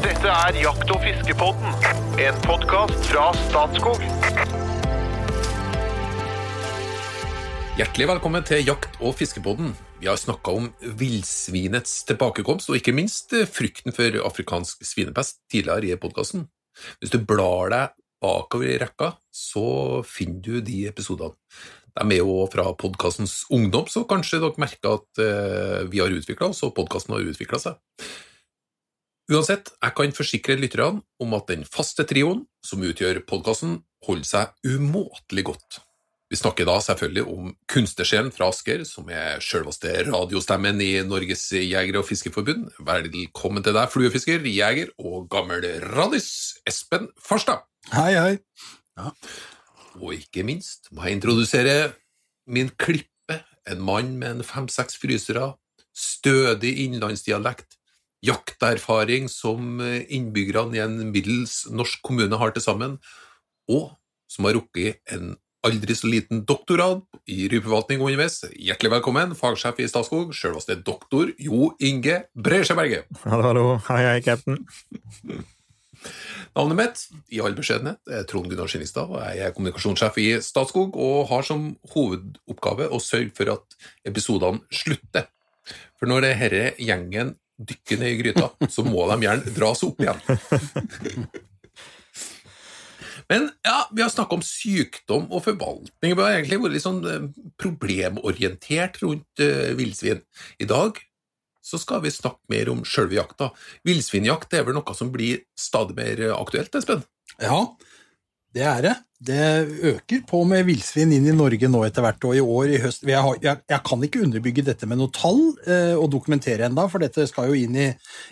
Dette er Jakt- og fiskepodden, en podkast fra Statskog. Hjertelig velkommen til Jakt- og fiskepodden. Vi har snakka om villsvinets tilbakekomst, og ikke minst eh, frykten for afrikansk svinepest tidligere i podkasten. Hvis du blar deg bakover i rekka, så finner du de episodene. De er jo fra podkastens ungdom, så kanskje dere merker at eh, vi har utvikla oss, og podkasten har utvikla seg. Uansett, jeg kan forsikre lytterne om at den faste trioen som utgjør podkasten, holder seg umåtelig godt. Vi snakker da selvfølgelig om kunstnersjelen fra Asker, som er selveste radiostemmen i Norges jeger- og fiskerforbund. Velkommen til deg, fluefisker, jeger og gammel radis, Espen Farstad. Hei, hei. Og ikke minst må jeg introdusere min klippe, en mann med en fem-seks frysere, stødig innlandsdialekt, jakterfaring som innbyggerne i en middels norsk kommune har til sammen, og som har rukket en aldri så liten doktorgrad i rypeforvaltning underveis. Hjertelig velkommen, fagsjef i Statskog, selveste doktor Jo Inge Bresjeberget. Hallo, hallo. Hei, hei, cap'n. Navnet mitt, i all beskjedenhet, er Trond Gunnar Skinningstad, og jeg er kommunikasjonssjef i Statskog og har som hovedoppgave å sørge for at episodene slutter. For når denne gjengen dykke ned i gryta, så må de gjerne dras opp igjen. Men ja, vi har snakka om sykdom og forvaltning. Vi har egentlig vært litt sånn eh, problemorientert rundt uh, villsvin. I dag så skal vi snakke mer om sjølve jakta. Villsvinjakt er vel noe som blir stadig mer eh, aktuelt, Espen? Ja, det er det. Det øker på med villsvin inn i Norge nå etter hvert, og i år, i høst Jeg, har, jeg, jeg kan ikke underbygge dette med noe tall eh, og dokumentere enda, for dette skal jo inn i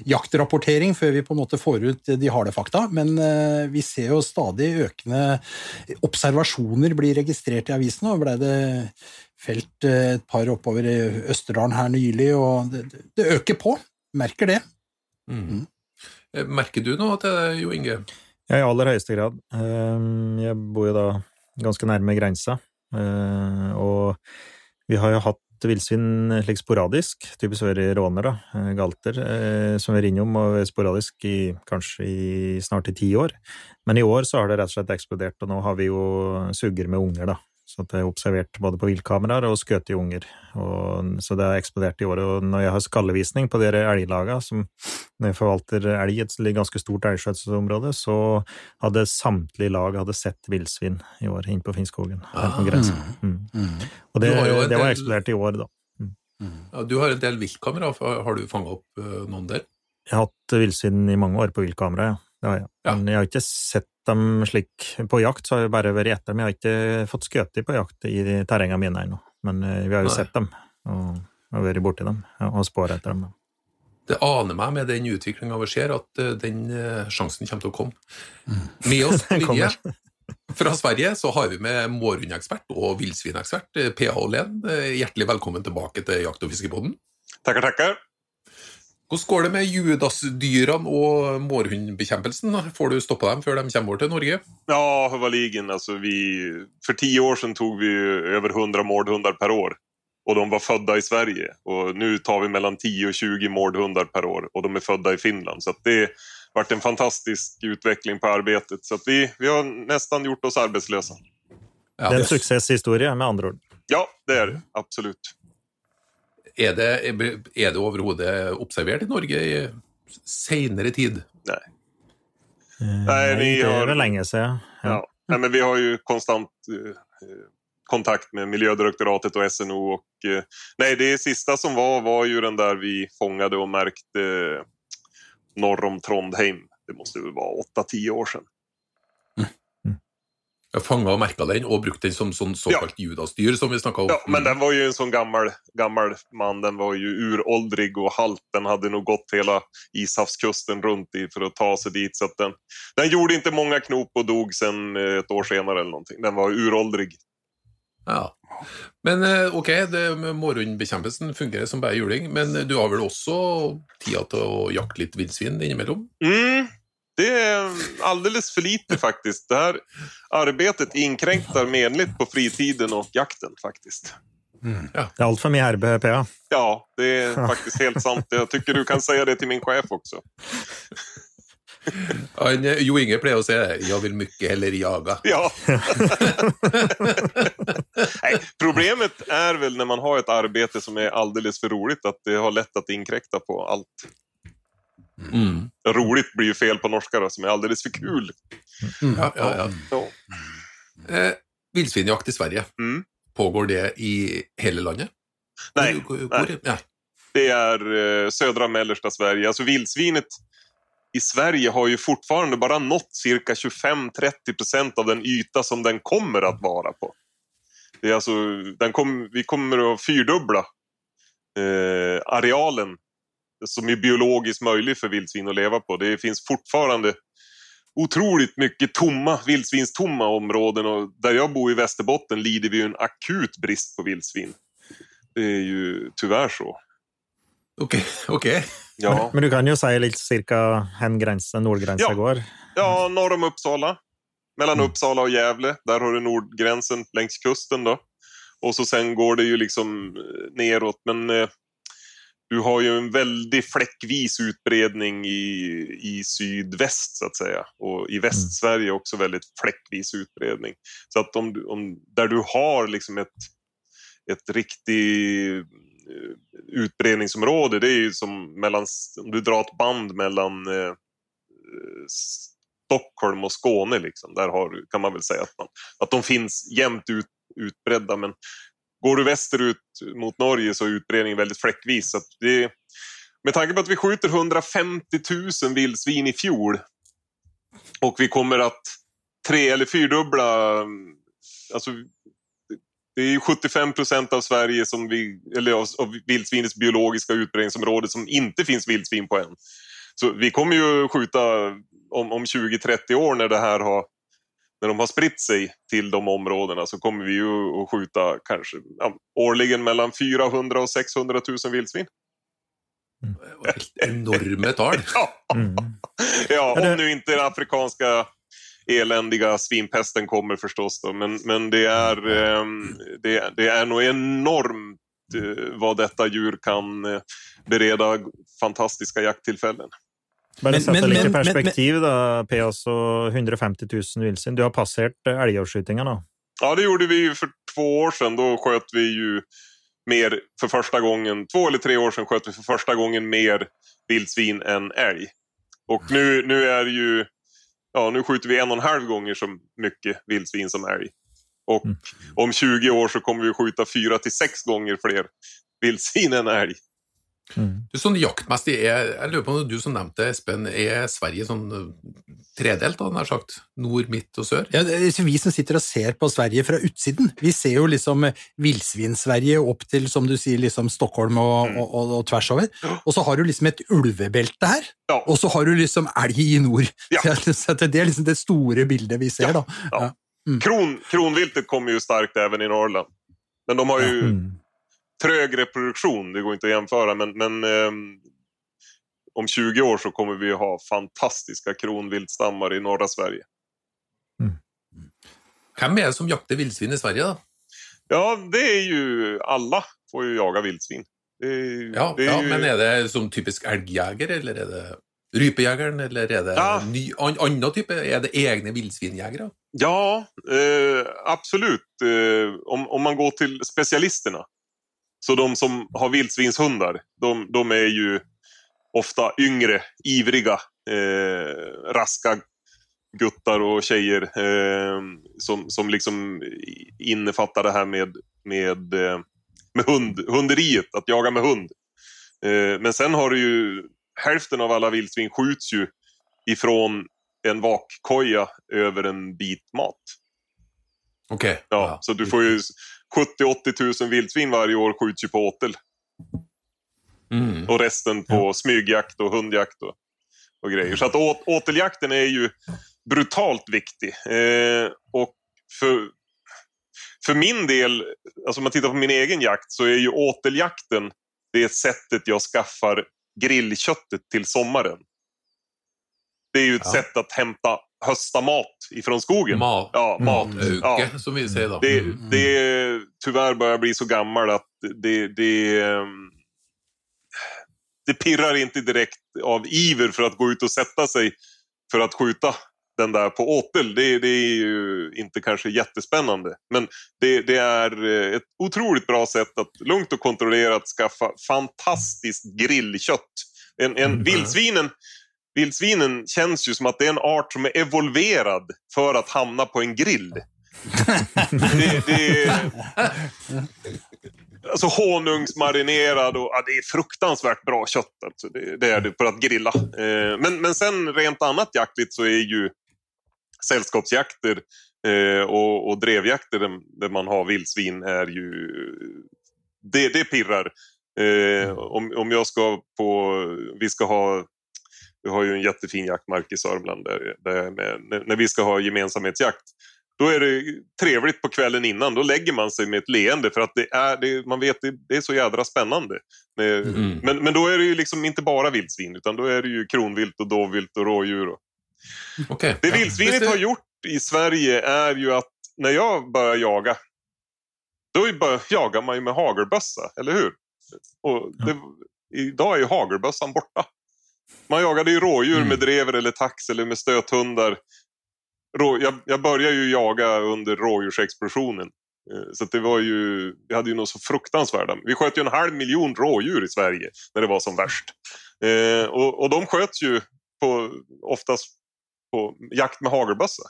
jaktrapportering før vi på en måte får ut de harde fakta, men eh, vi ser jo stadig økende observasjoner bli registrert i avisene, og det felt eh, et par oppover i Østerdalen her nylig, og det, det øker på. Merker det. Mm. Merker du noe til det, Jo Inge? Ja, i aller høyeste grad. Jag Jeg bor jo da ganske nærme grensa, eh, og vi har jo hatt villsvin eh, slik sporadisk, typisk vært råner, da, eh, galter, som vi ringer om, og sporadisk i kanskje i snart i ti år. Men i år så har det rett og slett eksplodert, og nå har vi jo suger med unger, da. Så det er observert både på viltkameraer og skutt i unger. Og, så det har eksplodert i år. Og når jeg har skallevisning på dere elglagene, som når jeg forvalter elg i et ganske stort elgskjøtselsområde, så hadde samtlige lag hadde sett villsvin i år inne på Finnskogen. Ah. på grensen. Mm. Og det, det var del- eksplodert i år, da. Ja, du har en del viltkamera, har du fanga opp eh, noen der? Jeg har hatt villsvin i mange år på viltkamera, ja. Har jeg. Ja. Men jeg har ikke sett dem slik på jakt, så har jeg bare vært etter dem. Jeg har ikke fått skutt på jakt i terrengene mine ennå, men eh, vi har jo Nei. sett dem og, og vært borti dem ja, og spår etter dem. Det aner meg med den utviklinga vi ser, at eh, den eh, sjansen kommer til å komme. Med oss på linje fra Sverige så har vi med mårhundekspert og villsvinekspert eh, P.A. Åhlén. Hjertelig velkommen tilbake til Jakt- og fiskepodden. Tackar, tackar. Hvordan går det med Judasdyrene og mårhundbekjempelsen? Får du stoppa dem før de kommer over til Norge? Ja, överligen. Alltså vi, för tio år sedan tog vi över 100 mårdhundar per år. Och de var födda i Sverige. Och nu tar vi mellan 10 och 20 mårdhundar per år. Och de är födda i Finland. Så att det har varit en fantastisk utveckling på arbetet. Så att vi, vi har nästan gjort oss arbetslösa. Ja, Det er en suksesshistorie, med andre ord. Ja, det är det. Absolut. Er det, er det overhodet observert i Norge i seinere tid? Nej. Eh, Nei, vi det har- er vel lenge siden. Ja. Nej, men vi har ju konstant eh, eh, kontakt med Miljödirektoratet och SNO. Och, eh, nej, det sista som var var ju den där vi fångade och märkte eh, norr om Trondheim. Det måste väl vara 8-10 år sedan. Jeg fanga og merka den, og brukte den som sånn såkalt judasdyr, som vi snakka om. Ja, men den var ju en sån gammal, gammal man. Den var ju uråldrig och halt. Den hade nog gått hela Ishavskusten runt i för att ta sig dit. Så den, den gjorde inte många knop och dog sen eh, ett år senare eller någonting. Den var uråldrig. Ja. Men eh, ok, det fungerer som bare juling, men du har vel også tida til å jakte litt villsvin innimellom? Mm, det är alldeles för lite faktiskt. Det här arbetet inkräktar menligt på fritiden och jakten faktiskt. Det er altfor mye herbe, PA. Ja, det är faktiskt helt sant. Jag tycker du kan säga det till min chef också. Jo Inge pleier å si det. 'Jeg vil mye heller jaga'. Ja. Nej, problemet är väl när man har ett arbete som är alldeles för roligt att det har lätt att inkräkta på allt. Mm. Roligt blir ju fel på norska då, som är alldeles för kul. Ja, ja, ja. Ja. Eh, Villsvinjakt i Sverige, Mm. pågår det i hele landet? Nej, Hvor- hvor- nej. ja. det är eh, södra mellersta Sverige. Alltså vildsvinet i Sverige har ju fortfarande bara nått cirka 25-30 procent av den yta som den kommer att vara på. Det är alltså, den kom, vi kommer att fyrdubbla eh, arealen som är biologiskt möjlig för vildsvin att leva på. Det finns fortfarande otroligt mycket tomma, vildsvinstomma områden och där jag bor i Västerbotten lider vi ju en akut brist på vildsvin. Det är ju tyvärr så. Okej. Ja. Men du kan jo si litt cirka hen grense, nordgrensa Ja. går. Ja, norr om Uppsala. Mellan Mm. Uppsala och Gävle. Där har du nordgränsen längs kusten då. Och så sen går det ju liksom eh, neråt. Men eh, du har ju en väldigt fläckvis utbredning i, i sydväst så att säga. Och i Västsverige också väldigt fläckvis utbredning. Så att om, om där du har liksom ett, ett riktigt Eh, utbredningsområde, det är ju som mellan, om du drar ett band mellan eh, eh, Stockholm och Skåne. Liksom. Där har, kan man väl säga att, man, att de finns jämnt ut, utbredda. Men går du västerut mot Norge så är utbredningen väldigt fläckvis. Så det, med tanke på att vi skjuter 150 000 vildsvin i fjol och vi kommer att tre eller fyrdubbla... Alltså, det är ju 75 procent av Sverige som vi, eller av, av vildsvinets biologiska utbredningsområde som inte finns vildsvin på än. Så vi kommer ju skjuta om, om 20-30 år när det här har när de har spritt sig till de områdena så kommer vi ju att skjuta kanske ja, årligen mellan 400 och 600 000 vildsvin. Helt enorme tall. Ja, Mm. ja det- om nu inte den afrikanska eländiga svinpesten kommer förstås då. Men, men det, är, ehm, det, det är nog enormt eh, vad detta djur kan eh, bereda fantastiska jakttillfällen. Bare Men- sett men- det litt i men- men- perspektiv, da, P. så 150 000 villsvin. Du har passert eh, elgavskytinga nå. Ja, det gjorde vi ju för två år sedan. Då sköt vi ju mer för första gången. Två eller tre år sedan sköt vi för första gången mer vildsvin än älg. Och nu, nu är det ju... Ja, nu skjuter vi en och en halv gånger så mycket vildsvin som älg. Och Mm. om 20 år så kommer vi skjuta fyra till sex gånger fler vildsvin än älg. Mm. Du, sånn jaktmessig, er, jeg lurer på om du som nevnte, Espen, er Sverige sånn eh, tredelt, hadde jeg sagt? Nord, midt og sør? Ja, det er vi som sitter og ser på Sverige fra utsiden, vi ser jo liksom eh, villsvin-Sverige opp til, som du sier, liksom Stockholm og, Mm. og, og, og tvers over. Og så har du liksom et ulvebelte her, Ja, og så har du liksom elg i nord. Ja. Så det er liksom det store bildet vi ser, Ja. da. ja. Kron, kronviltet kommer ju starkt även i Norrland. Men de har ju Mm. Trög reproduktion, det går inte att jämföra, men, men ehm, om 20 år så kommer vi ha fantastiska kronviltstammar i norra Sverige. Hvem er det som jakter villsvin i Sverige, da? Ja, det är ju alla får ju jaga vildsvin. Är, Ja, det är ja ju, men er det som typisk elgjeger, eller er det rypejegeren, eller er det Ja. ny, an, annen type? Er det egne villsvinjegere? Ja, eh, absolut. Eh, om, om man går till specialisterna. Så de som har vildsvinshundar, de, de är ju ofta yngre, ivriga, eh, raska guttar och tjejer eh, som, som liksom innefattar det här med, med, eh, med hund, hunderiet, att jaga med hund. Eh, men sen har du ju hälften av alla vildsvin skjuts ju ifrån en vakkoja över en bit mat. Ok. Ja, Så du får ju 70-80 000 vildsvin varje år skjuts ju på åtel. Mm. Och resten på smygjakt och hundjakt och, och grejer. Så att å, åteljakten är ju brutalt viktig. Eh, och för, för min del, alltså om man tittar på min egen jakt, så är ju åteljakten det sättet jag skaffar grillköttet till sommaren. Det är ju ett Ja. sätt att hämta hösta mat ifrån skogen. Mat, Ja, mat. matauke, Ja. som vi sier da. Det, Mm. det tyvärr börjar jag bli så gammal att det, det, ehm, det pirrar inte direkt av iver för att gå ut och sätta sig för att skjuta den där på åtel, det, det är ju inte kanske jättespännande. Men det, det, är eh, ett otroligt bra sätt att lugnt och kontrollerat skaffa fantastiskt grillkött. En, en Mm. vildsvinen, vildsvinen känns ju som att det är en art som är evolverad för att hamna på en grill. det, det, alltså honungsmarinerad och ja, det är fruktansvärt bra kött. Alltså. Det, det är det för att grilla. Eh, men, men sen rent annat jaktligt så är ju sällskapsjakter eh, och, och drevjakter där, där man har vildsvin är ju... Det, det pirrar. Eh, om, om jag ska på... Vi ska ha... Vi har ju en jättefin jaktmark i Sörmland där, där med. När, vi ska ha gemensamhetsjakt då är det trevligt på kvällen innan. Då lägger man sig med ett leende för att det är, det, man vet det, det är så jädra spännande. Mm. men, men då är det ju liksom inte bara vildsvin utan då är det ju kronvilt och dovvilt och rådjur. Och. Okej. Det Ja. vildsvinet har gjort i Sverige är ju att när jag börjar jaga då jagar man ju med hagelbössa, eller hur? Och det, Idag är ju hagelbössan borta. Man jagade ju rådjur Mm. med drever eller tax eller med stöthundar. Rå, jag, jag började ju jaga under rådjursexplosionen. Eh, Så det var ju, vi hade ju något så fruktansvärda. Vi sköt ju en halv miljon rådjur i Sverige när det var som värst. Eh, och, och de sköts ju på, oftast på jakt med hagelbössa.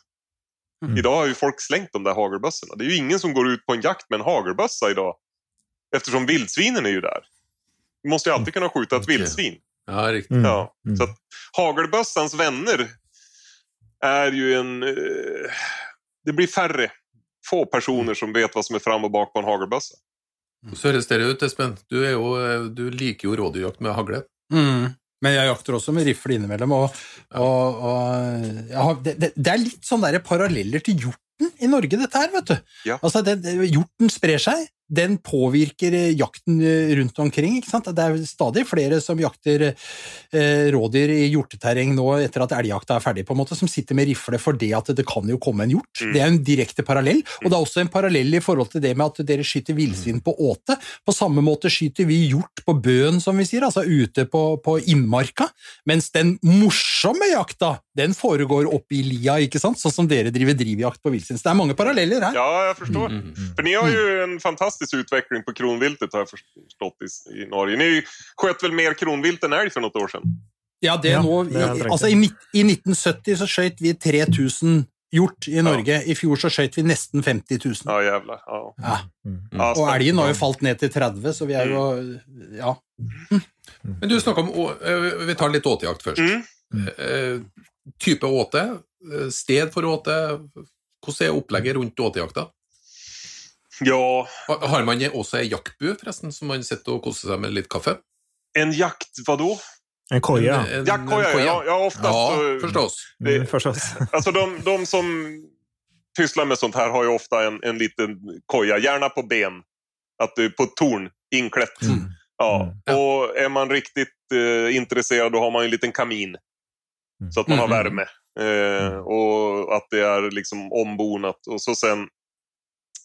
Mm. Idag har ju folk slängt de där hagelbössorna. Det är ju ingen som går ut på en jakt med en hagelbössa idag. Eftersom vildsvinen är ju där. Du måste ju alltid kunna skjuta ett Okej. vildsvin. Ja, riktigt. Mm. Ja, Mm. så att hagelbössans vänner är ju en... Eh, det blir färre, få personer som vet vad som är fram och bak på en hagelbössa. Så høres det ut, Espen. Du, er jo, eh, du liker jo rådyrjakt med hagle. Mm. Men jeg jakter også med rifle innimellom. Og, og, og har, det, det, det er litt sånn der paralleller til hjorten i Norge, dette her, vet du. Ja. Altså, det, det, hjorten sprer seg. Den påvirker eh, jakten eh, rundt omkring. ikke sant? Det er stadig flere som jakter eh, rådyr i hjorteterreng nå etter at elgjakta er ferdig, på en måte, som sitter med rifle fordi at det kan jo komme en hjort. Mm. Det er en direkte parallell. Og det er også en parallell i forhold til det med at dere skyter villsvin på åte. På samme måte skyter vi hjort på bøen, som vi sier, altså ute på, på innmarka. Mens den morsomme jakta, den foregår oppe i lia, ikke sant? Sånn som dere driver drivjakt på villsvin. Så det er mange paralleller her. Ja, jag förstår. Mm, mm. För ni har ju en fantastisk utveckling på kronviltet har jag förstått i, i Norge. Ni sköt väl mer kronvilt än älg för något år sedan? Ja, det Ja, nå, det er helt i, i, nitt- I 1970 så skjøt vi 3000 hjort i Norge. I fjor så skjøt vi nesten 50 000. Ja, jävlar. Ja. Ja. Mm. Ja, Og elgen har jo stämmer. falt ned til 30, så vi er jo Ja. Men du snakker om eh, Vi tar litt åtejakt først. Mm. Eh, Type åte, eh, sted for åte. Hvordan er opplegget rundt åtejakta? Ja, Har man også ei jaktbue, forresten, som man sitter og koser seg med litt kaffe? en jakt, vadå? En koja. En- en- Jaktkoja, en koja. ja, ja oftast Ja, förstås. det- Mm, förstås. Alltså de, de som pysslar med sånt här har ju ofta en, en liten koja, gärna på ben. Att det är på ett torn, inklätt. Mm. Ja. Mm. Och är man riktigt eh, intresserad då har man en liten kamin. Mm. Så att man har Mm. värme. Eh, och att det är liksom ombonat. Och så sen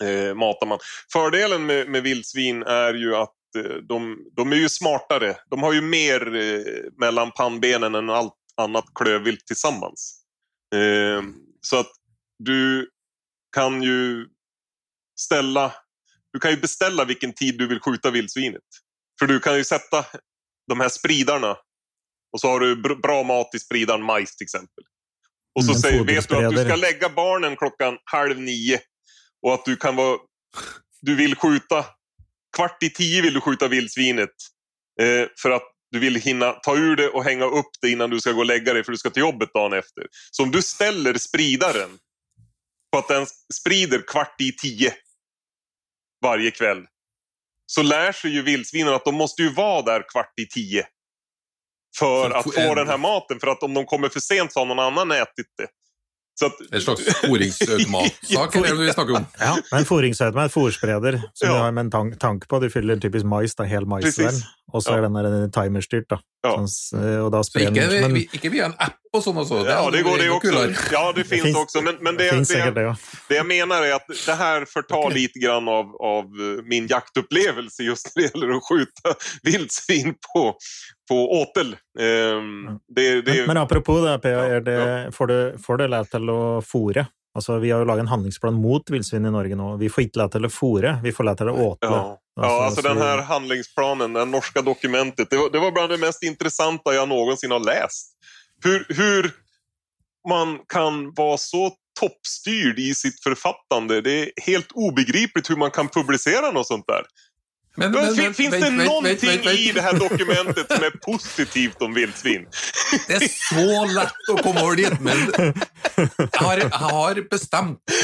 eh, matar man. Fördelen med, med vildsvin är ju att eh, de, de är ju smartare. De har ju mer eh, mellan pannbenen än allt annat klövvilt tillsammans. Eh, så att du kan ju ställa du kan ju beställa vilken tid du vill skjuta vildsvinet. För du kan ju sätta de här spridarna och så har du br- bra mat i spridaren majs till exempel. Och så Mm, säger, vet du att du ska lägga barnen klockan halv nio och att du kan vara... Du vill skjuta... Kvart i tio vill du skjuta vildsvinet. Eh, för att du vill hinna ta ur det och hänga upp det innan du ska gå och lägga dig för du ska till jobbet dagen efter. Så om du ställer spridaren på att den sprider kvart i tio varje kväll så lär sig ju vildsvinen att de måste ju vara där kvart i tio för att få- den här maten. För att om de kommer för sent så har någon annan ätit det. Så att, En slags foringsautomatsak, eller det vi snakker om. Ja, en fôringsautome, et fôrspreder, som Ja. du har med en tank, tank på. Du fyller typisk mais, da, hel mais Precis. Og så Ja. er den der timerstyrt, da. Ja. Sånn, s- og da Så sprer den men, ikke via en app, och sånt också. Ja, det går det också. Ja, det finns, finns- också. Men, men Det det, det, det, ja. det jag menar är att det här förtar lite grann av, av eh, min jaktupplevelse just när det gäller att skjuta vildsvin på, på åtel. Ehm, det, det, Men, men apropos det, P, Ja, er det, får, du, får du lov til å fôre? Altså, vi har jo laget en handlingsplan mot villsvin i Norge nå. Vi får ikke lov til å fôre, vi får lov til å åtle. Ja, ja alltså så den här handlingsplanen, det norska dokumentet, det var, det var bland det mest intressanta jag någonsin har läst. Hur, hur man kan vara så toppstyrd i sitt författande. Det är helt obegripligt hur man kan publicera något sånt där. Men, Men, fin- finns vent, det vent, någonting vent, vent, i det här dokumentet som är positivt om vildsvin? Det er så lett å komme over dit, men jeg har, jeg har bestemt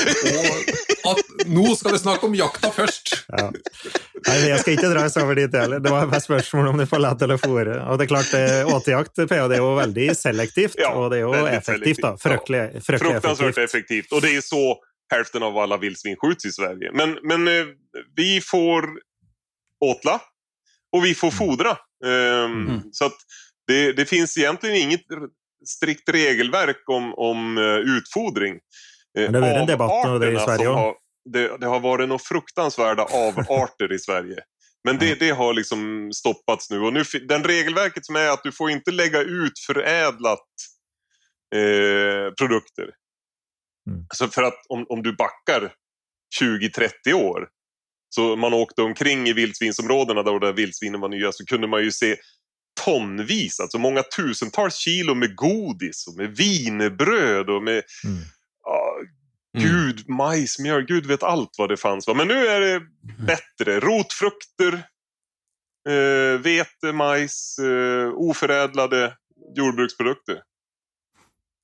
og at nå skal vi snakke om jakta først. Ja. Nei, men Jeg skal ikke dra oss over dit heller. Det var bare spørsmål om får lov til å fôre. Og det er klart, åtejakt PH, det er jo veldig selektivt, Ja, og det jo veldig effektivt. selektivt, Fryktelig, fryktelig Fruktansvärt effektivt. effektivt. Och det är så hälften av alla vildsvin skjuts i Sverige. Men, men eh, vi får åtla och vi får fodra. Ehm, Mm. Så att det, det finns egentligen inget strikt regelverk om, om eh, utfodring. Eh, Men det varit en debatt om det i Sverige har, det, det har varit några fruktansvärda avarter i Sverige. Men det, det har liksom stoppats nu. Och nu den regelverket som är att du får inte lägga ut förädlat eh, produkter. Mm. Så för att om, om du backar 20-30 år så man åkte omkring i vildsvinsområdena där, där vildsvinen var nya så kunde man ju se tonvis, alltså många tusentals kilo med godis och med wienerbröd och med Mm. Mm. Gud, majs, mjöl, gud vet allt vad det fanns. va. Men nu är det bättre. Rotfrukter, eh, vete, majs, eh, oförädlade jordbruksprodukter.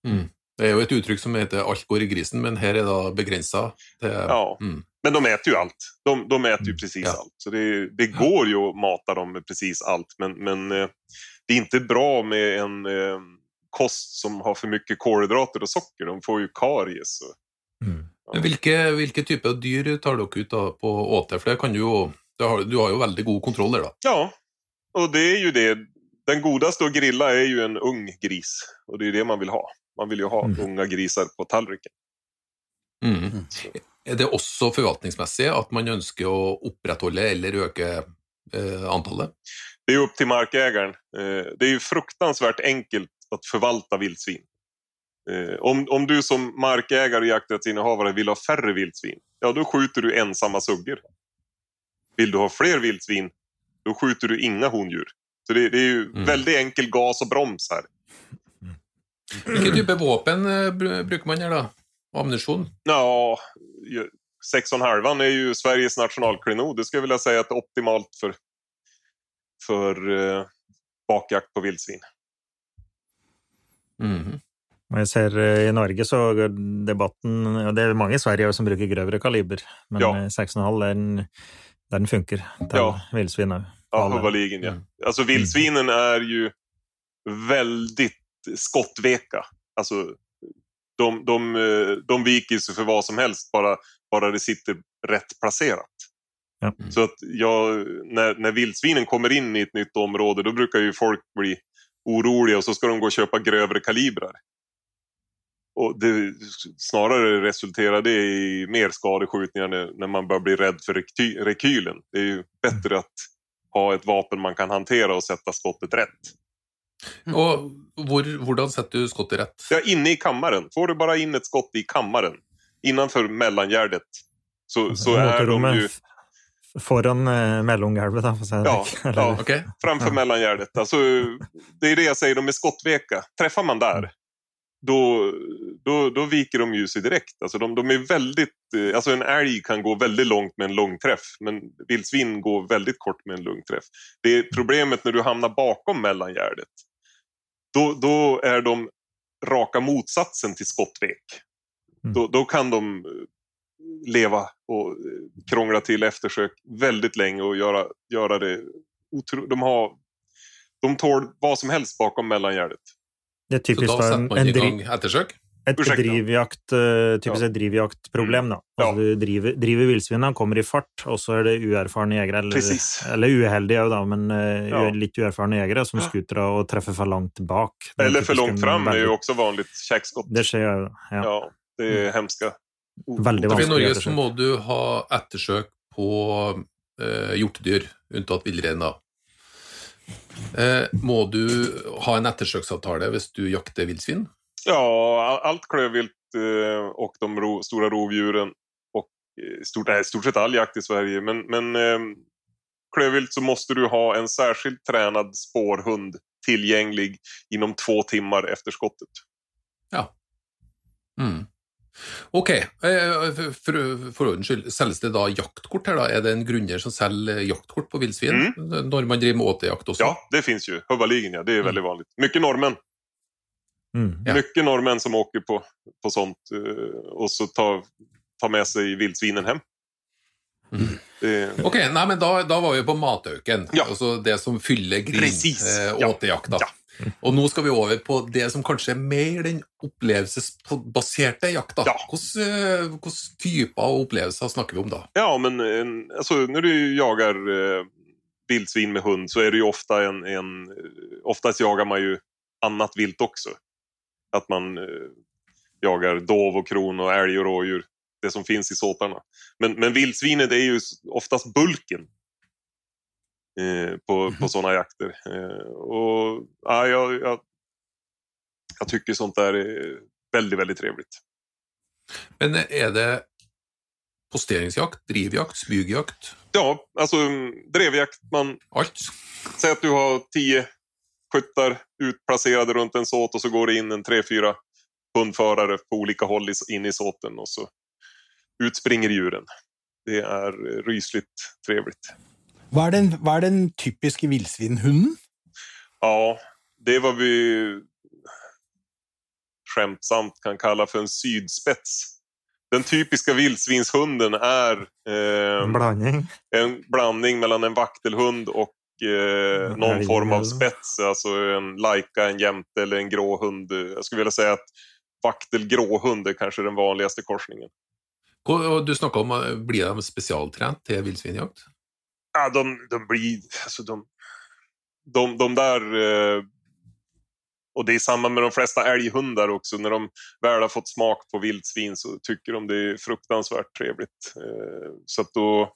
Mm. Det er jo et uttrykk som heter 'alt går i grisen', men her er det begrensa til Ja. mm. Men de äter ju allt. De, de äter ju Mm, precis ja. allt. Så det, det går ju att mata dem med precis allt. Men, men eh, det är inte bra med en eh, kost som har för mycket kolhydrater och socker. De får ju karies. Mm. Men hvilke, hvilke typer dyr tar dere ut på åte? For det kan du jo det har, Du har jo veldig god kontroll da. ja, och det är ju det. Den godaste att grilla är ju en ung gris. Och det är det man vill ha. Man vill ju ha Mm. unga grisar på tallriken. Mm. Er det også forvaltningsmessig at man ønsker å opprettholde eller øke eh, antallet? Det är upp till markägaren. Eh, det är ju fruktansvärt enkelt att förvalta vildsvin. Eh, om, om du som markägare och jakträttsinnehavare vill ha färre vildsvin, ja då skjuter du ensamma suggor. Vill du ha fler vildsvin, då skjuter du inga hondjur. Så det, det är ju Mm. väldigt enkel gas och broms här. Hvilke typer våpen eh, br- bruker man her, da? Og ammunisjon? Ja, ju- sex och en halvan är ju Sveriges nationalklenod. Det skulle jag vilja säga att det är optimalt för, för eh, bakjakt på vildsvin. Mhm. Og jeg ser eh, i Norge så går debatten ja, Det er mange i Sverige som bruker grøvere kaliber, men Ja. eh, 6,5 den, den funker til Ja. villsvin òg. Ja, huvudligen ja. Mm. Alltså vildsvinen är ju väldigt skottveka. Alltså, de, de, eh, de viker sig för vad som helst bara, bara det sitter rätt placerat. Ja. Så att jag, när, när vildsvinen kommer in i ett nytt område då brukar ju folk bli oroliga och så ska de gå och köpa grövre kalibrar. Och det, snarare resulterar det i mer skadeskjutningar när, när man börjar bli rädd för reky, rekylen. Det är ju bättre att ha ett vapen man kan hantera och sätta skottet rätt. Og hvor, hvordan setter du skottet rett? Ja, inne i kammaren. Får du bara in ett skott i kammaren innanför mellangärdet så, så är de ju Motorrommet f- foran eh, mellomgulvet, da, for å si det Ja, ja. Ok? framför Ja. mellangärdet. Alltså, det är det jag säger, de är skottveka. Träffar man där, då, då, då viker de ju sig direkt. Alltså, de, de är väldigt, eh, alltså en älg kan gå väldigt långt med en lång träff, men vildsvin går väldigt kort med en lång träff. Det är problemet när du hamnar bakom mellangärdet. Då, då är de raka motsatsen till skottvek. Mm. Då, då kan de eh, leva och eh, krångla till eftersök väldigt länge och göra, göra det otro, de, har, de tål vad som helst bakom mellangärdet. Det er Så typisk da da, setter en, en i dri- gang ettersøk? Et Ursäkta. drivjakt, eh, typisk Ja. drivjaktproblem, da. Ja. Altså, du driver, driver villsvinene, kommer i fart, og så er det uerfarne jegere, eller, Precis. eller uheldige da, men eh, Ja. litt uerfarne jegere som Ja. skuter og treffer for langt bak. Det er Eller för långt fram är ju också vanligt käkskott. Det skjer jo, ja. Ja, det är hemska. Veldig For I vanskelig Norge så må du ha ettersøk på eh, hjortedyr, unntatt villrein. da. Eh, må du ha en ettersøksavtale hvis du jakter villsvin? Ja, all- allt klövvilt eh, och de ro, stora rovdjuren och eh, stort, nej, stort sett all jakt i Sverige. Men, men eh, klövvilt så måste du ha en särskilt tränad spårhund tillgänglig inom två timmar efter skottet. Mm. Ok, eh, for, for ordens skyld, selges det da jaktkort her? da? Er det en grunner som selger jaktkort på villsvin når man driver med åtejakt også? Ja, det finns ju. Huvudligen, ja. Det är väldigt vanligt. Mycket norrmän. Mm. Ja. Mycket norrmän som åker på, på sånt eh, och så tar, tar med sig vildsvinen hem. Mm. Det, Ok, nei, men da, da var vi på matauken, Ja. altså det som fyller Precis, eh, ja. Ja. Og nå skal vi over på det som kanskje er mer den opplevelsesbaserte jakta. Ja. Hvilke eh, typer av opplevelser snakker vi om da? Ja, men en, alltså, när du jagar eh, vildsvin med hund så är det ju ofta en, en... Oftast jagar man ju annat vilt också. Att man eh, jagar dov och kron och älg och rådjur. Det som finns i såtarna. Men, men vildsvinet är ju oftast bulken. Eh, på, på sådana jakter. Eh, och ja, jag, jag, jag tycker sånt där är väldigt, väldigt trevligt. Men er det posteringsjakt, drivjakt, smygjakt, Ja, alltså drevjakt. Man, alt? Säg att du har tio skyttar utplacerade runt en såt och så går det in en tre, fyra hundförare på olika håll in i såten och så utspringer djuren. Det är eh, rysligt trevligt. Hva er den, er den typiske villsvinhunden? Ja, det är vad vi skämtsamt kan kalla för en sydspets. Den typiska vildsvinshunden är eh, En blanding. en blandning mellan en vaktelhund och eh, En någon form av spets. Alltså en laika, en jämte eller en gråhund. Jag skulle vilja säga att vaktel-gråhund är kanske den vanligaste korsningen. Og Du snakka om eh, blir de spesialtrent til villsvinjakt? Ja, de, de blir... Alltså de, de, de där... Eh, och det är samma med de flesta älghundar också. När de väl har fått smak på vildsvin så tycker de det är fruktansvärt trevligt. Eh, så att då,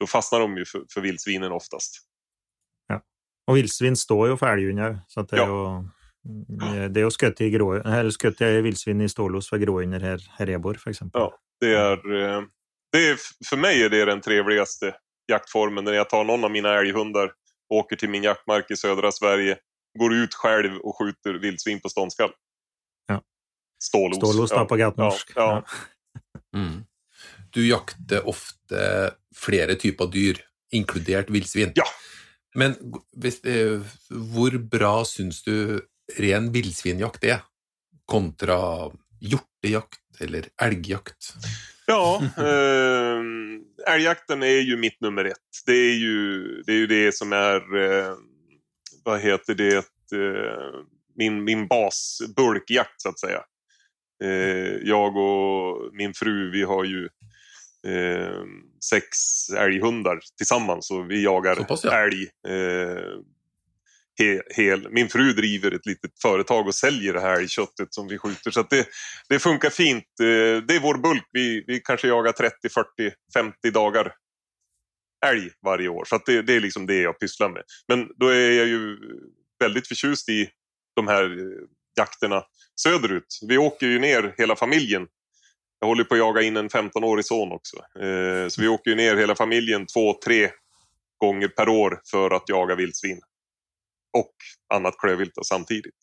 då fastnar de ju för, för vildsvinen oftast. Og villsvin står jo for elghund òg, så det er Ja. jo det er jo skutt i, grå, eller skutt i villsvin i stålos for gråhunder her, her jeg bor, for eksempel. Ja. Det är, eh, det är, för mig är det den trevligaste jaktformen när jag tar någon av mina älghundar, åker till min jaktmark i södra Sverige, går ut själv och skjuter vildsvin på ståndskall. Ja. Stålos. Stålos da, på gatnorsk. Ja, ja. Mm. Du jakter ofte flere typer dyr, inkludert villsvin. Ja. Men hvis, eh, hvor bra syns du ren villsvinjakt er, kontra hjortejakt eller elgjakt? Ja, eh, älgjakten är ju mitt nummer ett. Det är ju det, är ju det som är, eh, vad heter det, eh, min, min bas, bulkjakt så att säga. Eh, jag och min fru, vi har ju eh, sex älghundar tillsammans och vi jagar Så pass, ja. älg. Eh, he, hel. Min fru driver ett litet företag och säljer det här älgköttet som vi skjuter. Så det, det funkar fint. Eh, Det är vår bulk. Vi, vi kanske jagar 30, 40, 50 dagar älg varje år. Så det, det är liksom det jag pysslar med. Men då är jag ju väldigt förtjust i de här eh, jakterna söderut. Vi åker ju ner hela familjen. Jag håller på att jaga in en 15-årig son också. Eh, Så vi åker ner hela familjen två, tre gånger per år för att jaga vildsvin. Och annat klövvilt samtidigt.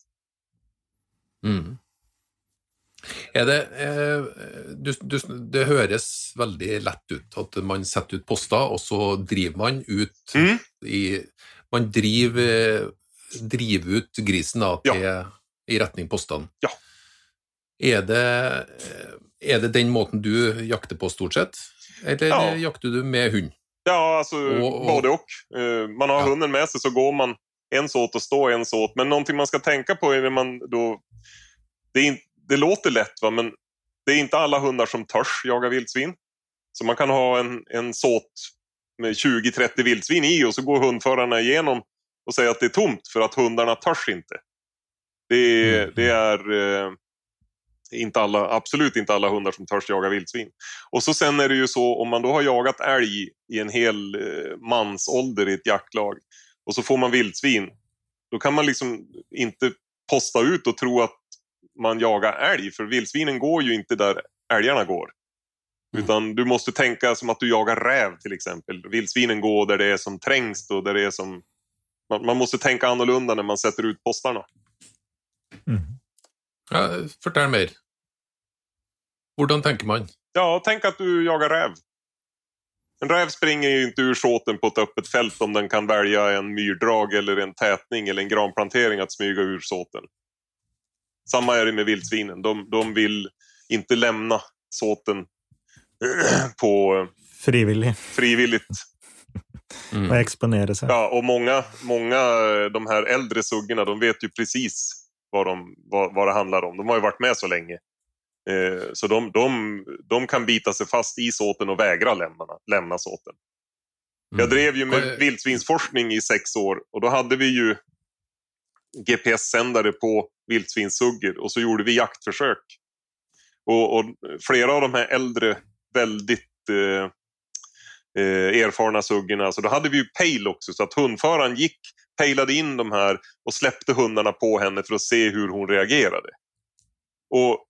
Mm. Er det, eh, du, du, det høres veldig lett ut at man setter ut poster, og så driver man ut Mm. i Man driver, driver ut grisen da, til, i retning postene. Ja. Er det, eh, er det den måten du jakter på, stort sett? Eller Ja. jakter du med hund? Ja, alltså Och- och- både och. Eh, Man har Ja. hunden med sig så går man en såt och står en såt. Men någonting man ska tänka på är när man då... Det in, det låter lätt va, men det är inte alla hundar som törs jaga vildsvin. Så man kan ha en, en såt med 20-30 vildsvin i och så går hundförarna igenom och säger att det är tomt för att hundarna törs inte. Det, Mm. det är eh, inte alla, absolut inte alla hundar som törs jaga vildsvin. Och så sen är det ju så om man då har jagat älg i en hel eh, mansålder i ett jaktlag och så får man vildsvin. Då kan man liksom inte posta ut och tro att man jagar älg för vildsvinen går ju inte där älgarna går. Mm. Utan du måste tänka som att du jagar räv till exempel. Vildsvinen går där det är som trängst och där det är som... Man, man måste tänka annorlunda när man sätter ut postarna. Mm. Ja, fortell mer. Hvordan tenker man? Ja, tänk att du jagar räv. En räv springer ju inte ur såten på ett öppet fält om den kan välja en myrdrag eller en tätning eller en granplantering att smyga ur såten. Samma är det med vildsvinen. De, de vill inte lämna såten på Frivillig. frivilligt. Mm. Och exponera sig. Ja, och många, många eh, de här äldre suggorna, de vet ju precis vad, de, vad, vad det handlar om. De har ju varit med så länge. Eh, så de, de, de kan bita sig fast i såten och vägra lämna, lämna såten. Jag Mm. drev ju med är- vildsvinsforskning i sex år och då hade vi ju GPS-sändare på vildsvinssuggor och så gjorde vi jaktförsök. Och, och flera av de här äldre, väldigt eh, eh, erfarna suggorna, så då hade vi ju pejl också så att hundföraren gick, pejlade in de här och släppte hundarna på henne för att se hur hon reagerade. Och,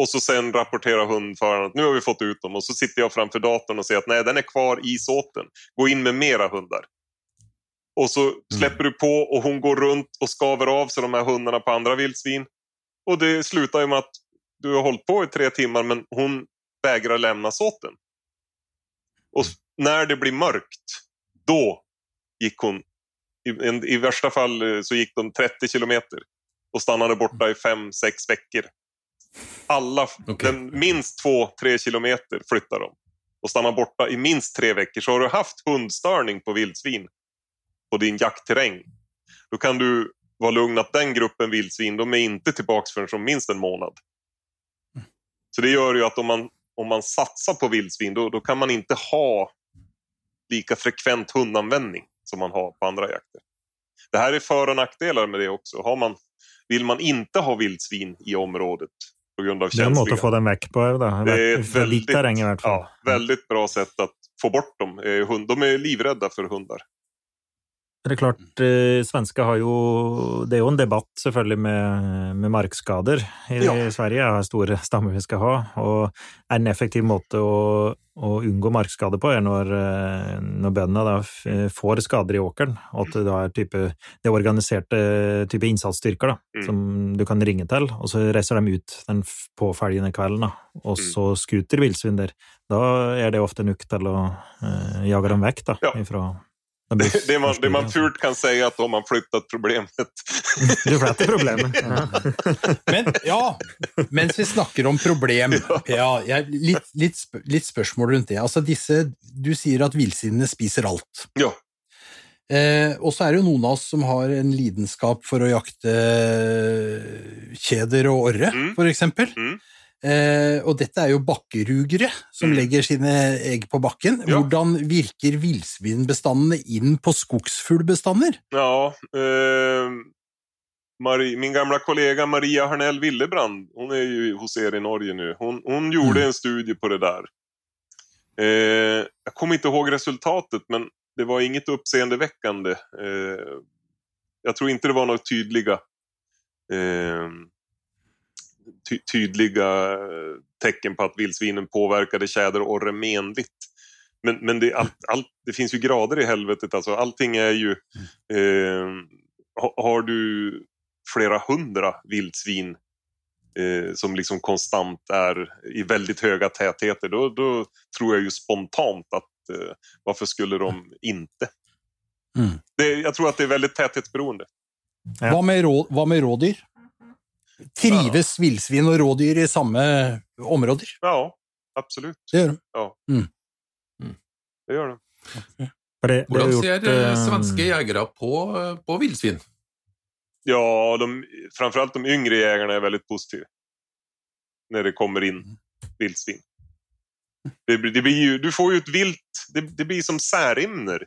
och så sen rapporterar hundföraren att nu har vi fått ut dem och så sitter jag framför datorn och säger att nej, den är kvar i såten. Gå in med mera hundar. Och så släpper du på och hon går runt och skaver av sig de här hundarna på andra vildsvin. Och det slutar ju med att du har hållit på i tre timmar men hon vägrar lämna såten. Och när det blir mörkt, då gick hon, i, en, i värsta fall eh, så gick de 30 kilometer och stannade borta i fem sex veckor. Alla, Okej. den, minst två, tre kilometer flyttar de och stannar borta i minst tre veckor. Så har du haft hundstörning på vildsvin på din jaktterräng, då kan du vara lugn att den gruppen vildsvin, de är inte tillbaka förrän om minst en månad. Så det gör ju att om man, om man satsar på vildsvin, då, då kan man inte ha lika frekvent hundanvändning som man har på andra jakter. Det här är för och nackdelar med det också. Har man, vill man inte ha vildsvin i området på grund av Det är en måte känsliga... å få dem vekk på. Da. Det är Fra ditt terreng, i ja, väldigt bra sätt att få bort dem. Eh, De är livrädda för hundar. Det er klart, eh, svenske har jo Det er jo en debatt, med, med markskader i Ja. Sverige. Har store stammer vi skal ha. Og en effektiv måte å, å unngå markskade på, er når, eh, når bøndene da f- får skader i åkeren, og at det da er type, det er organiserte type innsatsstyrker da, Mm. som du kan ringe til, og så reiser de ut den påfølgende kvelden, da, og Mm. så skuter villsvin der. Da er det ofte nok til å eh, jage dem vekk da, ifra Det, det, man, det man fult kan säga att de har flyttat problemet. Du fletter problemet. Ja. Men ja, mens vi snakker om problem ja, jeg, litt, litt, litt spørsmål rundt det. Altså disse, Du sier at villsvinene spiser alt. Ja, Eh, og så er det jo noen av oss som har en lidenskap for å jakte eh, kjeder og orre, Mm. for eksempel. Mm. Eh, og dette er jo bakkerugere som Mm. legger sine egg på bakken. Ja. Hvordan virker villsvinbestandene inn på skogsfuglbestander? ja eh, Marie, min gamla kollega Maria Harnell Willebrand, hon är ju hos er i Norge nu. Hon, hon gjorde Mm. en studie på det där. Eh, jag kommer inte ihåg resultatet, men det var inget uppseendeväckande. Eh, jag tror inte det var några tydliga eh, ty tydliga eh, tecken på att vildsvinen påverkade tjäder och orre menligt. Men, men det, allt, allt, det finns ju grader i helvetet. Alltså, allting är ju... Eh, ha- har du flera hundra vildsvin eh, som liksom konstant är i väldigt höga tätheter, då, då tror jag ju spontant att eh, varför skulle de inte? Mm. Det, jag tror att det är väldigt täthetsberoende. Ja. Hva, med rå, hva med rådyr? Trives villsvin og rådyr i samme områder? Ja, absolut. Det gjør de. Det gör de. For det, det Hvordan jo ser gjort, eh, eh, svenske jegere på, på villsvin? Ja, de, framförallt de yngre jägarna är väldigt positiva. när det kommer in vildsvin. Det, det blir ju, du får ju ett vilt, det, det blir som särimner.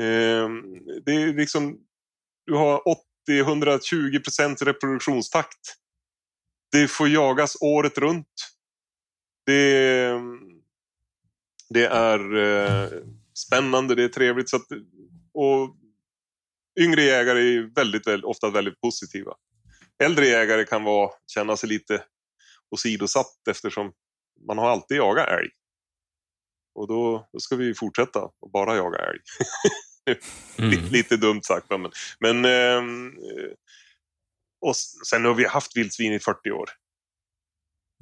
Eh, det är liksom, du har 80-120 procents reproduktionstakt. Det får jagas året runt. Det, det är eh, spännande, det är trevligt. Så att, och yngre jägare är väldigt, väldigt, ofta väldigt positiva. Äldre jägare kan vara, känna sig lite åsidosatt eftersom man har alltid jagat älg. Och då, då ska vi fortsätta att bara jaga älg. Mm. Lite, dumt sagt, men... men ehm, eh, och sen har vi haft vildsvin i 40 år.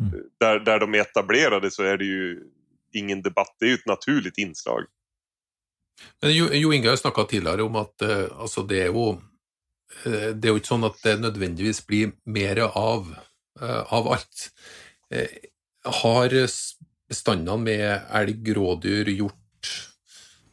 Mm. Där, där de är etablerade så är det ju ingen debatt. Det är ju ett naturligt inslag. Men Jo, jo Inge har snakka tidligere om at eh, altså det er jo eh, det er jo ikke sånn at det nødvendigvis blir mer av, eh, av alt. Eh, har bestandene med elg, rådyr, hjort,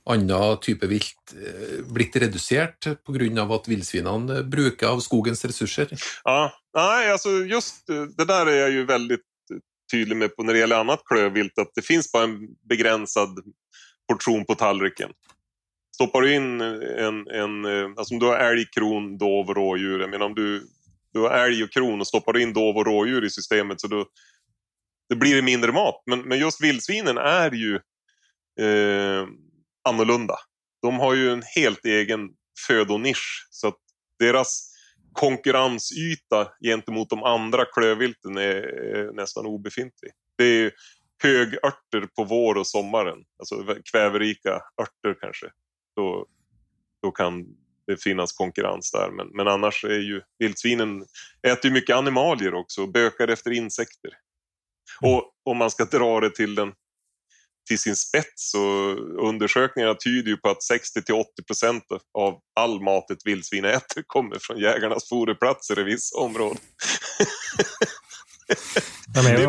annen type vilt eh, blitt redusert pga. at villsvinene bruker av skogens ressurser? Ja, nej, alltså just eh, det där är jag ju väldigt eh, tydlig med på när det gäller annat klövvilt. Att det finns bara en begränsad portion på tallriken. Stoppar du in en, en alltså om du har älg, kron, dov och rådjur. Jag menar om du, du har älg och kron och stoppar du in dov och rådjur i systemet så då det blir det mindre mat. Men, men just vildsvinen är ju eh, annorlunda. De har ju en helt egen födonisch. Så att deras konkurrensyta gentemot de andra klövvilten är, nästan obefintlig. Det är högörter på vår och sommaren, alltså kväverika örter kanske. Då, då kan det finnas konkurrens där. Men, men annars är ju vildsvinen äter ju mycket animalier också och bökar efter insekter. Och om man ska dra det till den till sin spets så undersökningarna tyder ju på att 60-80 procent av all mat ett vildsvin äter kommer från jägarnas foderplatser i vissa områden. De Det blir ju-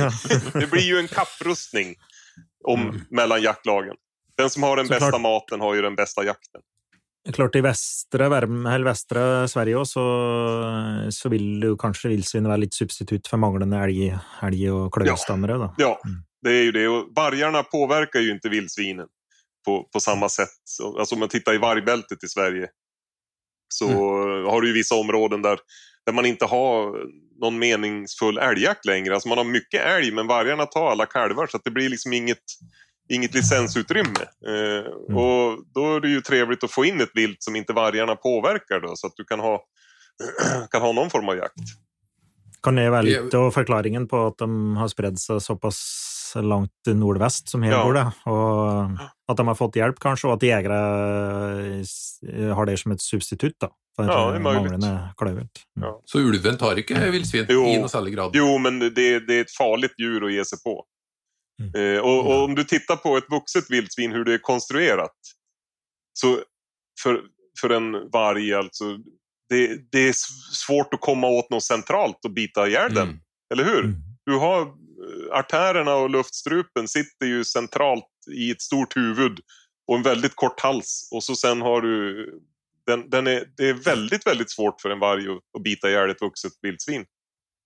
da. Det blir ju en kapprustning om, Mm. mellan jaktlagen. Den som har den Såklart. bästa maten har ju den bästa jakten. Klart I Verm- eller vestre Sverige også, så, så vil jo kanskje villsvin være litt substitutt for manglende elg, elg og kløvstammere. Da. Ja, Mm. Det är ju det. Och vargarna påverkar ju inte vildsvinen på, på samma sätt. Så, alltså om man tittar i vargbältet i Sverige så Mm. har du ju vissa områden där, där man inte har någon meningsfull älgjakt längre. Alltså man har mycket älg men vargarna tar alla kalvar så att det blir liksom inget, inget licensutrymme. Eh, Mm. Och då är det ju trevligt att få in ett vilt som inte vargarna påverkar då, så att du kan ha, kan ha någon form av jakt. Kan det være litt av forklaringen på at de har spredd seg såpass langt nordvest som her Ja. bor, da? Og at de har fått hjelp, kanskje, og at jegere har det som et substitutt da, for Ja, det er manglende kløvvilt. Mm. Ja. Så ulven tar ikke villsvin Jo. i noe særlig grad? Jo, men det, det är ett farligt djur att ge sig på. Mm. Eh, och, och om du tittar på ett vuxet vildsvin, hur det är konstruerat. Så för, för en varg, alltså, det, det är svårt att komma åt något centralt och bita ihjäl den. Mm. Eller hur? Mm. Du har artärerna och luftstrupen sitter ju centralt i ett stort huvud och en väldigt kort hals. Och så sen har du... Den, den är, det är väldigt, väldigt svårt för en varg att, att bita ihjäl ett vuxet vildsvin.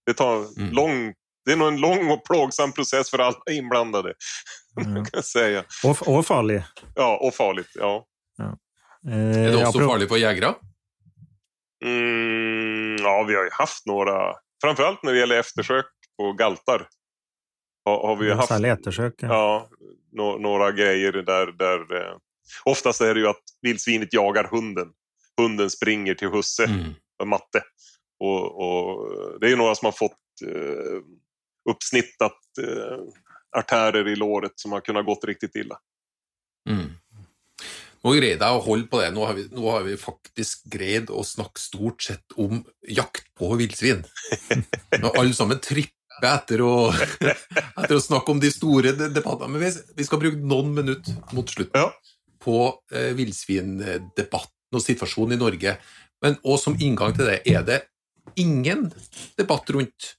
Det tar Mm. lång... Det är nog en lång och plågsam process för alla inblandade, Ja. kan jag säga. Og, og farlig. Ja, och farligt. Ja. Eh, Er det også apropos- farlig for jegere? Mm, ja, vi har ju haft några... Framförallt när det gäller eftersök på galtar. Har, har vi haft... Ja. Ja, nå- några grejer där... där eh, oftast är det ju att vildsvinet jagar hunden. Hunden springer till husse, Mm. matte. Och, och det är ju några som har fått eh, uppsnittat eh, artärer i låret som har kunnat gått riktigt illa. Mm. Nå greier jeg å holde på det. Nå har, vi, nå har vi faktisk greid å snakke stort sett om jakt på villsvin. Alle sammen tripper etter å, etter å snakke om de store de- debattene. Men vi, vi skal bruke noen minutter mot slutten Ja. på eh, villsvindebatten og situasjonen i Norge. Men og som inngang til det, er det ingen debatt rundt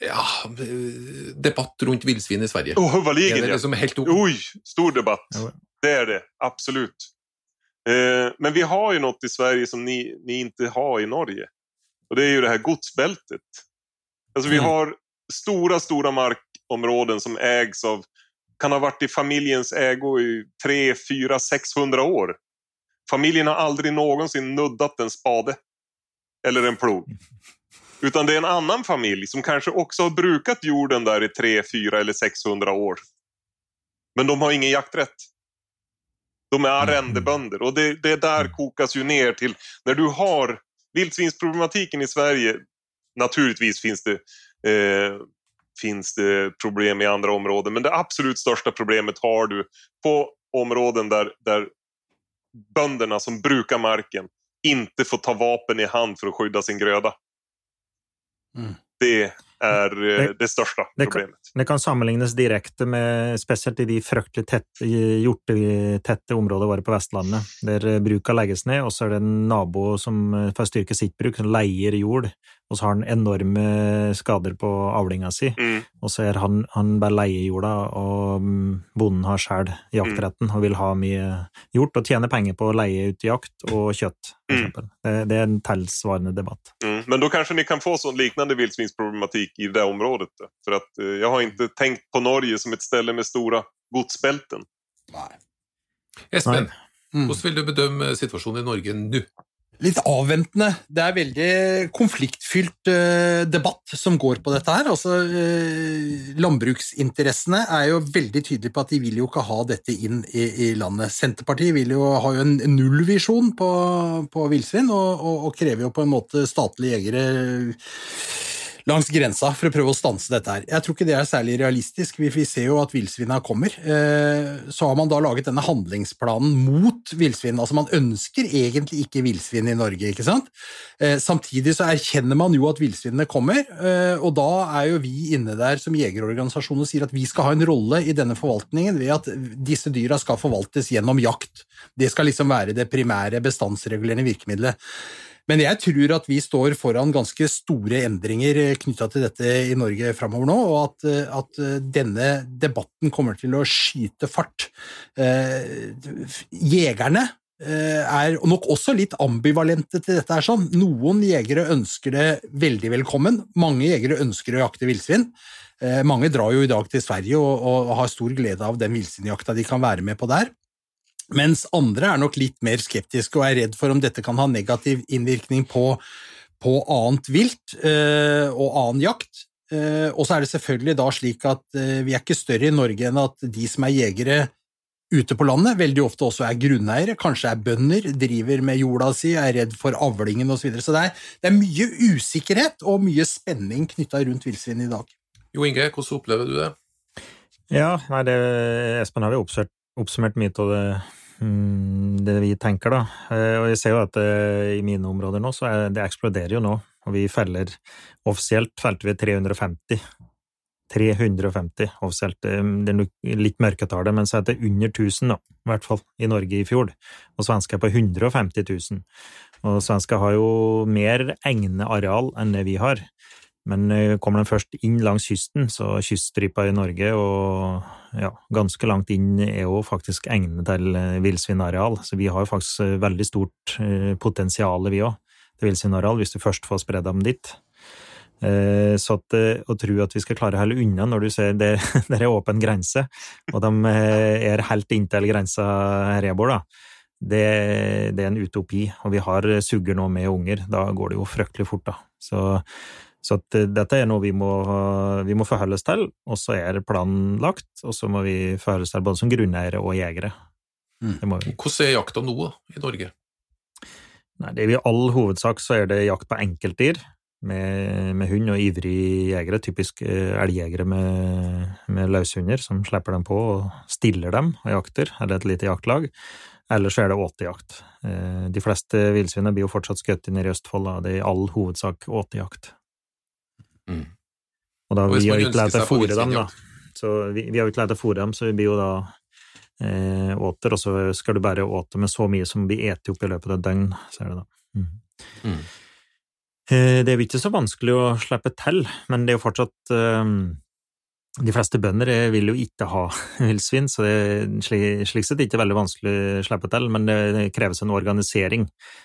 ja, debatt rundt villsvin i Sverige? Oh, Er huvudligen, det liksom helt ok? Oj, stor debatt. Det är det, absolut. Eh, men vi har ju något i Sverige som ni, ni inte har i Norge. Och det är ju det här godsbältet. Alltså vi Mm. har stora, stora markområden som ägs av, kan ha varit i familjens ägo i 3, 4, 600 år. Familjen har aldrig någonsin nuddat en spade eller en plog. Utan det är en annan familj som kanske också har brukat jorden där i 3, 4 eller 600 år. Men de har ingen jakträtt. De är arrendebönder och det, det där kokas ju ner till när du har vildsvinsproblematiken i Sverige. Naturligtvis finns det, eh, finns det problem i andra områden men det absolut största problemet har du på områden där, där bönderna som brukar marken inte får ta vapen i hand för att skydda sin gröda. Mm. Det är eh, Det- det största det kan- problemet. Det kan sammenlignes direkte med spesielt i de fryktelig tette, hjortetette områdene våre på Vestlandet, der eh, bruka legges ned, og så er det en nabo som eh, for å styrke sitt bruk, som leier jord, og så har han enorme skader på avlinga si, Mm. og så er han, han bare leier jorda, og mm, bonden har sjøl jaktretten og vil ha mye hjort, og tjener penger på å leie ut jakt kjøtt, for Mm. Det, er en tilsvarende debatt. Mm. Men då kanske ni kan få sån liknande vildsvinsproblematik i det området. För att eh, jag har inte tänkt på Norge som ett ställe med stora godsbälten. Nei. Espen. Mm. hvordan vil du bedømme situasjonen i Norge nå? Litt avventende. Det er veldig konfliktfylt eh, debatt som går på dette her. Altså, eh, landbruksinteressene er jo veldig tydelige på at de vil jo ikke ha dette inn i, i landet. Senterpartiet vil jo, har jo en nullvisjon på, på villsvin, og, og, og krever jo på en måte statlige jegere langs grensa for å prøve å stanse dette her. Jeg tror ikke det er særlig realistisk. Vi, vi ser jo at villsvina kommer. Eh, så har man da laget denne handlingsplanen mot villsvin. Altså man ønsker egentlig ikke villsvin i Norge, ikke sant? Eh, samtidig så erkjenner man jo at villsvinene kommer, eh, og da er jo vi inne der som jegerorganisasjon og sier at vi skal ha en rolle i denne forvaltningen ved at disse dyra skal forvaltes gjennom jakt. Det skal liksom være det primære bestandsregulerende virkemidlet. Men jeg tror at vi står foran ganske store endringer eh, knytta til dette i Norge framover nå, og at, eh, at eh, denne debatten kommer til å skyte fart. Eh, Jegerne er nok også litt ambivalente til dette. her sånn. Noen jegere ønsker det veldig velkommen. Mange jegere ønsker å jakte villsvin. Mange drar jo i dag til Sverige og, og har stor glede av den villsvinjakta de kan være med på der. Mens andre er nok litt mer skeptiske og er redd for om dette kan ha negativ innvirkning på, på annet vilt eh, og annen jakt. Eh, og så er det selvfølgelig da slik at eh, vi er ikke større i Norge enn at de som er jegere ute på landet, veldig ofte også er grunneiere, kanskje er bønder, driver med jorda si, er redd for avlingen osv. Så, videre. så det er, det er mye usikkerhet og mye spenning knytta rundt villsvin i dag. Jo Inge, hvordan opplever du det? Ja, nei, det, Espen har jo oppsummert, oppsummert mye av det, Mm, det vi tenker, da. Eh, og jeg ser jo at eh, i mine områder nå, så er, det eksploderer jo nå. Og vi feller Offisielt felte vi 350. 350 offisielt. Det er litt mørketallet, men så er det under 1000, da, i hvert fall, i Norge i fjor. Og svensker er på 150 000. Og svensker har jo mer egne areal enn det vi har. Men eh, kommer de først inn langs kysten, så kyststripa i Norge og ja, ganske langt inn er jo faktisk egnede til eh, villsvinareal. Så vi har jo faktisk eh, veldig stort eh, potensial, vi òg, til villsvinareal, hvis du først får spredd dem dit. Eh, så at, å tro at vi skal klare å holde unna når du ser det, det er åpen grense, og de är er helt inntil grensa her jeg bor, da, det, det er en utopi. Og vi har sugger nå med unger, da går det jo fryktelig fort, da. Så så at eh, dette er noe vi må, vi må forholde oss til, og så er planen lagt, og så må vi forholde oss til både som grunneiere og jegere. Mm. Det. Hvordan er jakta nå da, i Norge? Nei, det er I all hovedsak så er det jakt på enkeltdyr med, med hund og ivrige jegere, typisk eh, elgjegere med, med løshunder som slipper dem på og stiller dem og jakter, eller et lite jaktlag. Eller så er det åtejakt. Eh, De fleste villsvinene blir jo fortsatt skutt nede i Østfold, da. det er i all hovedsak åtejakt. Mm. Og da Og vi har ikke lært å fôre dem, da. Så vi, vi har jo ikke lært å fôre dem, så vi blir jo da eh, åter, og så skal du bare åte med så mye som blir eti opp i løpet av et døgn, så er det da. Mm. Mm. Eh, Det er jo ikke så vanskelig å slippe til, men det er jo fortsatt eh, De fleste bønder eh, vil jo ikke ha villsvin, så det er slik, slik sett ikke veldig vanskelig å slippe til, men det, kreves en organisering.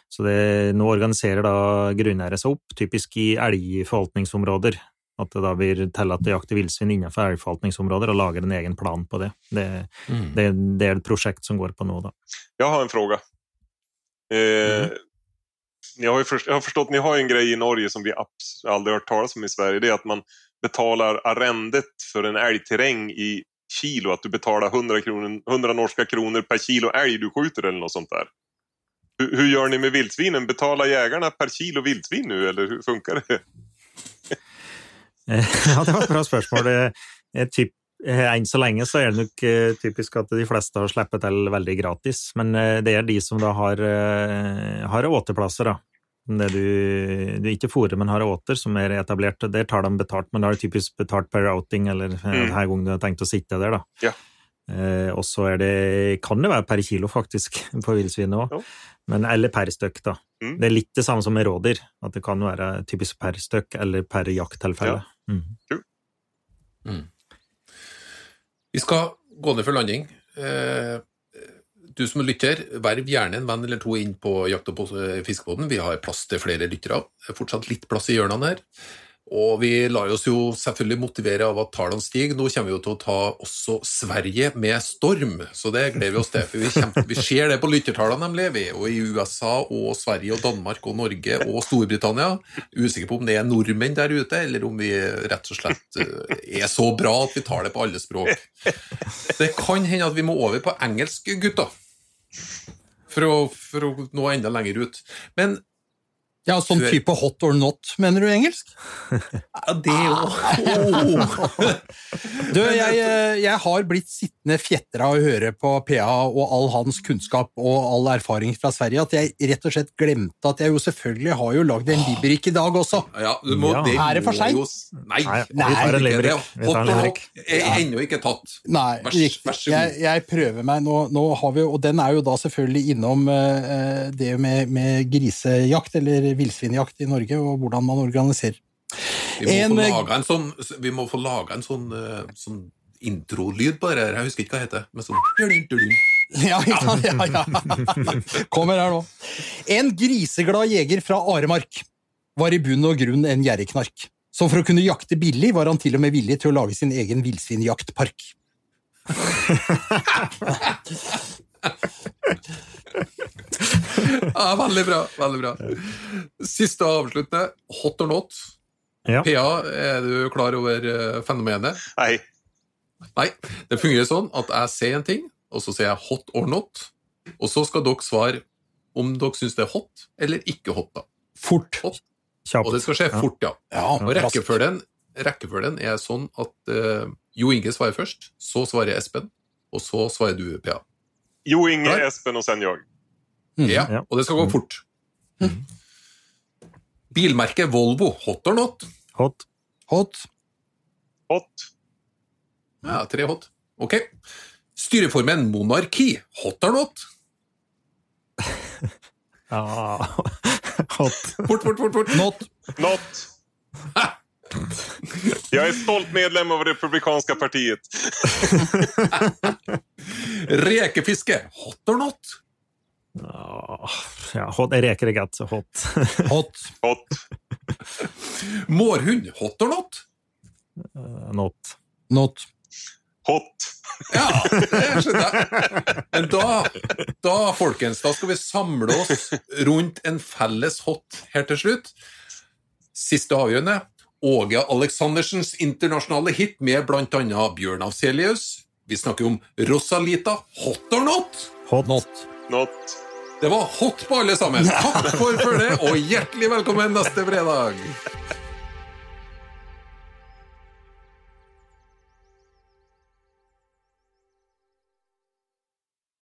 Så det, nå organiserer da grunneiere seg opp, typisk i elgforvaltningsområder. At det da blir tillatt å jakte villsvin innenfor elgforvaltningsområder, og lager en egen plan på det. Det, Mm. det, det er et prosjekt som går på nå, da. Jag har en fråga. Eh, ni har ju först, jag har förstått ni har ju en grej i Norge som vi aldrig hört talas om i Sverige. Det är att man betalar arrendet för en älgterräng i kilo. Att du betalar 100, kronor, 100 norska kronor per kilo älg du skjuter eller något sånt där. Hur, hur gör ni med vildsvinen? Betalar jägarna per kilo vildsvin nu eller hur funkar det? Ja, det var ett bra spörsmål. Det är typ, Enn så lenge så er det nok eh, typisk at de fleste har sluppet til veldig gratis, men eh, det er de som da har, eh, har åteplasser, da. Det du, du ikke fôrer, men har åter som er etablert, der tar de betalt, men da er det typisk betalt per outing, eller eh, Mm. hver gang du har tenkt å sitte der, da. Ja. Eh, og så er det, kan det være per kilo, faktisk, på villsvinet òg. Ja. Men, eller per stykk, da. Mm. Det er litt det samme som med rådyr, at det kan være typisk per stykk eller per jakttilfelle. Mm. Vi skal gå ned for landing. Eh, du som lytter, verv gjerne en venn eller to inn på Jakt- og eh, fiskebåten. Vi har plass til flere lyttere. Det fortsatt litt plass i hjørnene her. Og vi lar oss jo selvfølgelig motivere av at tallene stiger. Nå kommer vi jo til å ta også Sverige med storm, så det gleder vi oss til. For vi, kommer, vi ser det på lyttertallene, nemlig. Vi er jo i USA og Sverige og Danmark og Norge og Storbritannia. Usikker på om det er nordmenn der ute, eller om vi rett og slett eh, er så bra at vi tar det på alle språk. Det kan hende at vi må over på engelsk, gutter. For å, for å nå enda lenger ut. Men Ja, sånn Du er- type hot or not, mener du engelsk? ja, det er jo Du, jeg, eh, jeg har blitt sittende fjetra og høre på PA og all hans kunnskap og all erfaring fra Sverige, at jeg rett og slett glemte at jeg jo selvfølgelig har jo lagd en Liberik i dag også. Ja, du må, Ja. det Er det for må sent? jo s- Nei, Nei, en ikke det. Er ennå ikke tatt. Nei, Vær- vær så god. Jeg, jeg prøver meg. Nå, nå har vi, og den er jo da selvfølgelig innom eh, det med, med grisejakt eller villsvinjakt i Norge, og hvordan man organiserer. Vi må, En- få laga en sånn, vi må få laga en sånn, eh, sånn introlyd på det her. Jeg husker ikke hva det heter. Men sånn Ja, ja, ja, ja. Kommer her nå. En griseglad jeger fra Aremark var i bunn og grunn en gjerrigknark. Så for å kunne jakte billig var han til og med villig til å lage sin egen villsvinjaktpark. Ja, veldig bra. veldig bra. Siste og avsluttende. Hot or not? Ja. PA, er du klar over eh, fenomenet? Nej, Nei. Det fungerer sånn at jeg sier en ting, og så sier jeg hot or not. Og så skal dere svare om dere syns det er hot eller ikke hot. da. Fort. Kjapt. Og det skal skje Ja. fort, ja. Ja, Og rekkefølgen, rekkefølgen er sånn at eh, Jo Inge svarer først, så svarer Espen, og så svarer du, PA. Jo Inge, Nej. Espen och sen jag. Mhm. Ja, Ja. og det skal gå fort. Bilmerket Volvo, hot or not? Hot. Hot. Hot. Ja, tre hot. Ok. Styreformen monarki, hot or not? Ja. Hot. Fort, fort, fort, fort. Not. Not. Jag är stolt medlem av Republikanska partiet. Rekefiske, hot or not? Ja, hot. Reker det godt. Hot. Hot. Hot. Mårhund, hot or not? Not. Not. Hot. Ja, det skjønner jeg. Men da, da, folkens, da skal vi samle oss rundt en felles hot her til slutt. Siste avgjørende. Åge Aleksandersens internasjonale hit med annet Bjørn Afselius. Vi snakker om Rosalita, hot or not? Hot. Not. Not. Det var hot på alle sammen. Takk for følget, og hjertelig velkommen neste fredag.